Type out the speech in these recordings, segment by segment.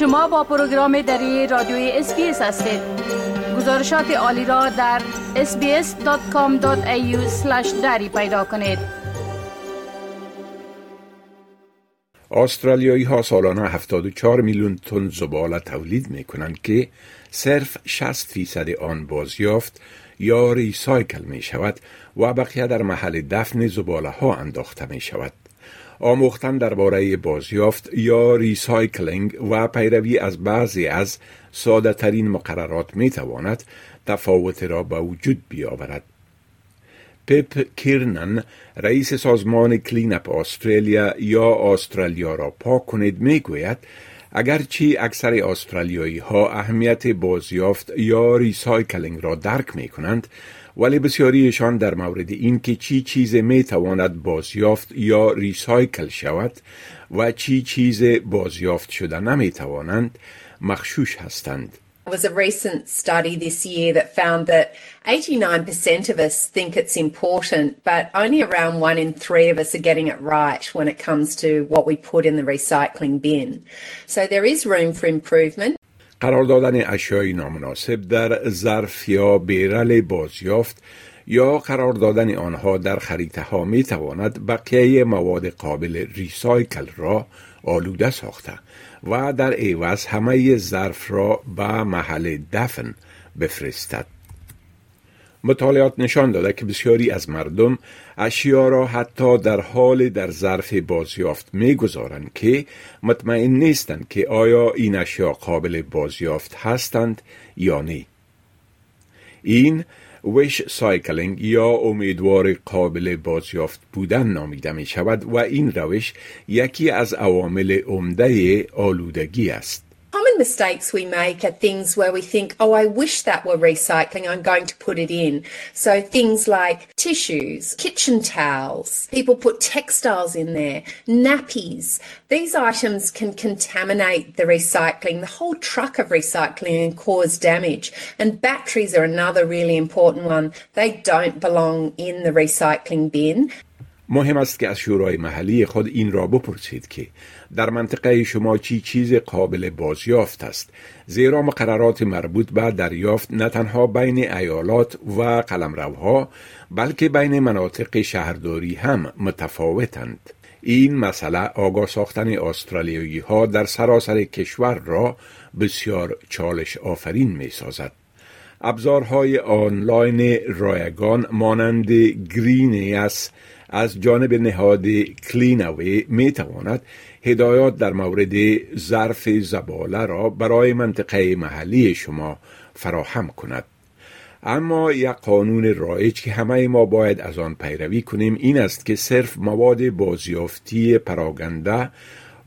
شما با پروگرام دری رادیوی SBS هستید گزارشات عالی را در sbs.com.au دری پیدا کنید استرالیایی ها سالانه 74 میلیون تن زباله تولید می کنند که صرف 60 فیصد آن بازیافت یا recycle می شود و بقیه در محل دفن زباله ها انداخته می شود. آموختن درباره بازیافت یا recycling و پیروی از بعضی از ساده ترین مقررات می تواند تفاوت را به وجود بیاورد. پیپ کیرنن رئیس سازمان Clean Up Australia یا استرالیا را پاک کنید می گوید اگرچه اکثر استرالیایی ها اهمیت بازیافت یا recycling را درک می کنند ولی بسیاریشان در مورد اینکه چی چیز می تواند بازیافت یا recycle شود و چی چیز بازیافت شده نمی توانند مخشوش هستند. There was a recent study this year that found that 89% of us think it's important, but only around one in three of us are getting it right when it comes to what we put in the recycling bin. So there is room for improvement. قرار دادن اشیای نامناسب در ظرف یا بیرل بازیافت یا قرار دادن آنها در خریطه ها می تواند بقیه مواد قابل ریسایکل را آلوده ساخته و در عوض همه ظرف را به محل دفن بفرستد. مطالعات نشان داده که بسیاری از مردم اشیا را حتی در حال در ظرف بازیافت می‌گذارند که مطمئن نیستند که آیا این اشیا قابل بازیافت هستند یا نه. این وش سایکلینگ یا امیدوار قابل بازیافت بودن نامیده می شود و این روش یکی از عوامل عمده آلودگی است. Common mistakes we make are things where we think, oh, I wish that were recycling, I'm going to put it in. So things like tissues, kitchen towels, people put textiles in there, nappies. These items can contaminate the recycling, the whole truck of recycling and cause damage. And batteries are another really important one. They don't belong in the recycling bin. مهم است که از شورای محلی خود این را بپرسید که در منطقه شما چی چیز قابل بازیافت است زیرا مقررات مربوط به دریافت نه تنها بین ایالات و قلمروها بلکه بین مناطق شهرداری هم متفاوتند این مسئله آگاه ساختن استرالیایی ها در سراسر کشور را بسیار چالش آفرین می سازد. ابزارهای آنلاین رایگان مانند گرینیس از جانب نهاد کلینوی می تواند هدایات در مورد ظرف زباله را برای منطقه محلی شما فراهم کند. اما یک قانون رایج که همه ما باید از آن پیروی کنیم این است که صرف مواد بازیافتی پراگنده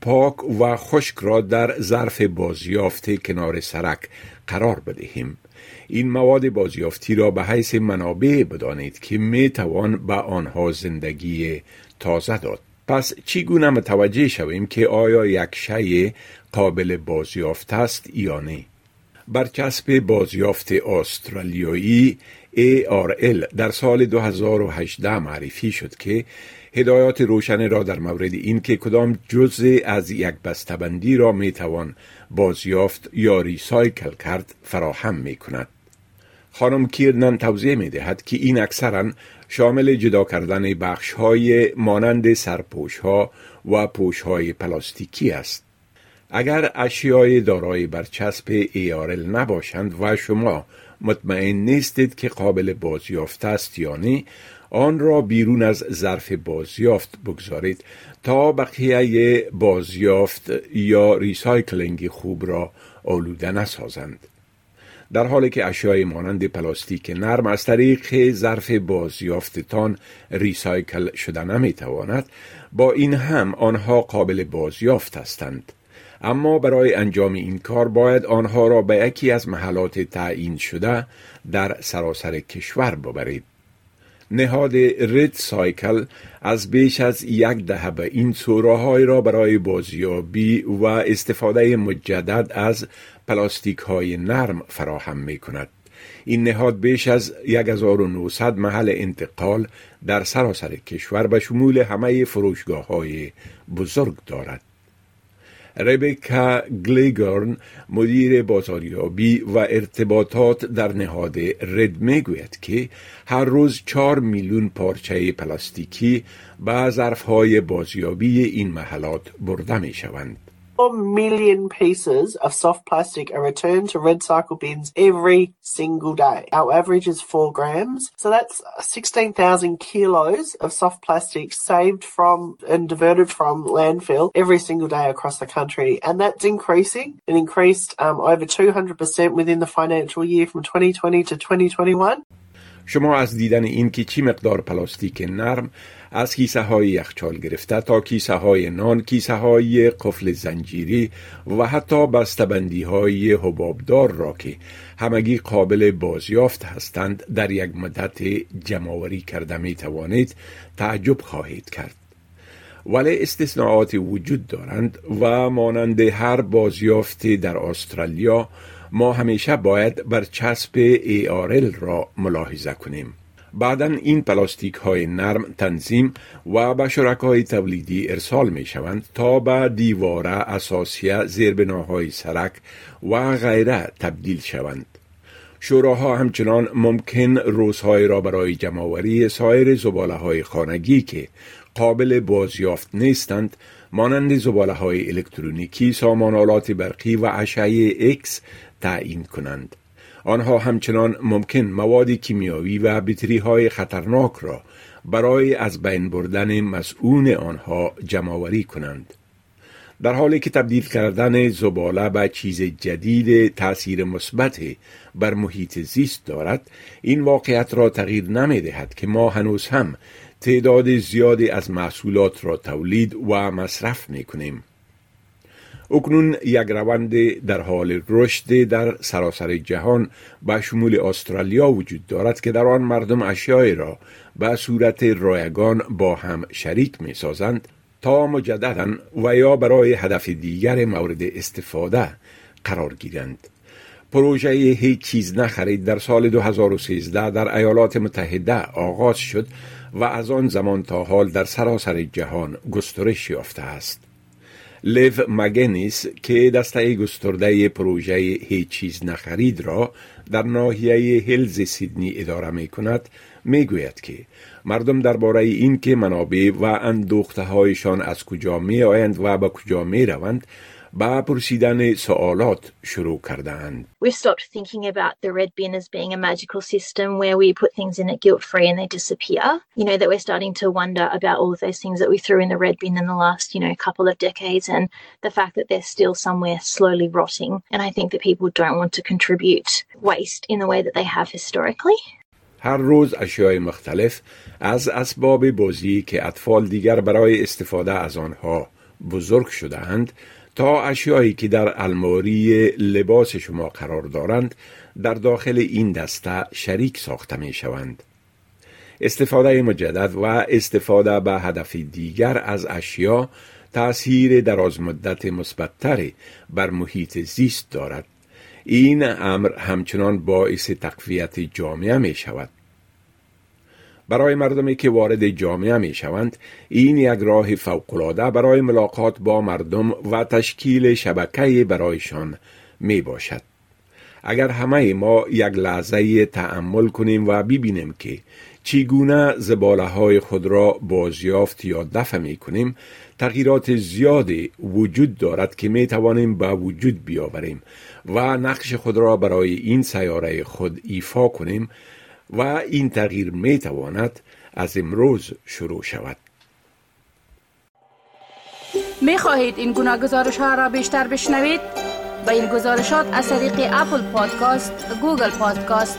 پاک و خشک را در ظرف بازیافت کنار سرک قرار بدهیم. این مواد بازیافتی را به حیث منابع بدانید که می توان به آنها زندگی تازه داد. پس چگونه متوجه شویم که آیا یک شی قابل بازیافت است یا نه؟ برچسب بازیافت استرالیایی ARL در سال 2018 معرفی شد که هدایات روشن را در مورد این که کدام جزء از یک بستبندی را می توان بازیافت یا ریسایکل کرد فراهم می کند. خانم کیرنن توضیح می دهد که این اکثرا شامل جدا کردن بخش های مانند سرپوش ها و پوش های پلاستیکی است. اگر اشیای دارای برچسب ایارل نباشند و شما مطمئن نیستید که قابل بازیافت است یا نه آن را بیرون از ظرف بازیافت بگذارید تا بقیه بازیافت یا recycling خوب را آلوده نسازند. در حالی که اشیای مانند پلاستیک نرم از طریق ظرف بازیافتتان recycle شده نمی‌تواند با این هم آنها قابل بازیافت هستند اما برای انجام این کار باید آنها را به یکی از محلات تعیین شده در سراسر کشور ببرید نهاد رید سایکل از بیش از یک دهه به این سوراهای را برای بازیابی و استفاده مجدد از پلاستیک های نرم فراهم می کند. این نهاد بیش از 1900 محل انتقال در سراسر کشور به شمول همه فروشگاه های بزرگ دارد. ربکا گلیگرن مدیر بازاریابی و ارتباطات در نهاد رد می‌گوید که هر روز چهار میلیون پارچه پلاستیکی به ظرفهای بازیابی این محلات برده می شوند. 4 million pieces of soft plastic are returned to red cycle bins every single day. Our average is 4 grams. So that's 16,000 kilos of soft plastic saved from and diverted from landfill every single day across the country. And that's increasing. It increased um, over 200% within the financial year from 2020 to 2021. شما از دیدن این که چی مقدار پلاستیک نرم از کیسه های یخچال گرفته تا کیسه های نان کیسه های قفل زنجیری و حتی بستبندی های حبابدار را که همگی قابل بازیافت هستند در یک مدت جمعوری کرده می توانید تعجب خواهید کرد. ولی استثناءات وجود دارند و مانند هر بازیافت در استرالیا ما همیشه باید برچسب ها را ملاحظه کنیم بعدا این پلاستیک های نرم تنظیم و به شرکای تولیدی ارسال می شوند تا به دیواره اساسیه زیربناهای سرک و غیره تبدیل شوند. شوراها همچنان ممکن روزهای را برای جمع‌آوری سایر زباله های خانگی که قابل بازیافت نیستند مانند زباله های الکترونیکی، سامان‌آلات برقی و اشعه اکس تعیین کنند. آنها همچنان ممکن مواد کیمیایی و بیتری های خطرناک را برای از بین بردن مسئول آنها جمعوری کنند. در حالی که تبدیل کردن زباله به چیز جدید تأثیر مثبت بر محیط زیست دارد این واقعیت را تغییر نمی دهد که ما هنوز هم تعداد زیادی از محصولات را تولید و مصرف می کنیم. اکنون یک روند در حال رشد در سراسر جهان به شمول استرالیا وجود دارد که در آن مردم اشیای را به صورت رایگان با هم شریک می سازند تا مجددا و یا برای هدف دیگر مورد استفاده قرار گیرند. پروژه هیچ چیز نخرید در سال 2013 در ایالات متحده آغاز شد و از آن زمان تا حال در سراسر جهان گسترش یافته است. لیو مگنیس که دسته گسترده پروژه هیچ چیز نخرید را در ناحیه هلز سیدنی اداره می کند می گوید که مردم درباره این که منابع و اندوخته هایشان از کجا می آیند و به کجا می روند با پرسیدن سوالات شروع کردند. We've stopped thinking about the red bin as being a magical system where we put things in it guilt free and they disappear. You know, that we're starting to wonder about all of those things that we threw in the red bin in the last, you know, couple of decades and the fact that they're still somewhere slowly rotting. And I think that people don't want to contribute waste in the way that they have historically. هر روز اشیای مختلف از اسباب بازی که اطفال دیگر برای استفاده از آنها بزرگ شدهاند تا اشیایی که در الماری لباس شما قرار دارند در داخل این دسته شریک ساخته می شوند. استفاده مجدد و استفاده به هدف دیگر از اشیا تأثیر دراز مدت مثبتتری بر محیط زیست دارد. این امر همچنان باعث تقویت جامعه می شود. برای مردمی که وارد جامعه می شوند این یک راه فوقالعاده برای ملاقات با مردم و تشکیل شبکه برایشان می باشد. اگر همه ما یک لحظه تعمل کنیم و ببینیم که چگونه زباله های خود را بازیافت یا دفع می کنیم تغییرات زیادی وجود دارد که می توانیم به وجود بیاوریم و نقش خود را برای این سیاره خود ایفا کنیم و این تغییر می تواند از امروز شروع شود می خواهید این گونه گزارش ها را بیشتر بشنوید؟ با این گزارشات از طریق Apple Podcast، Google Podcast،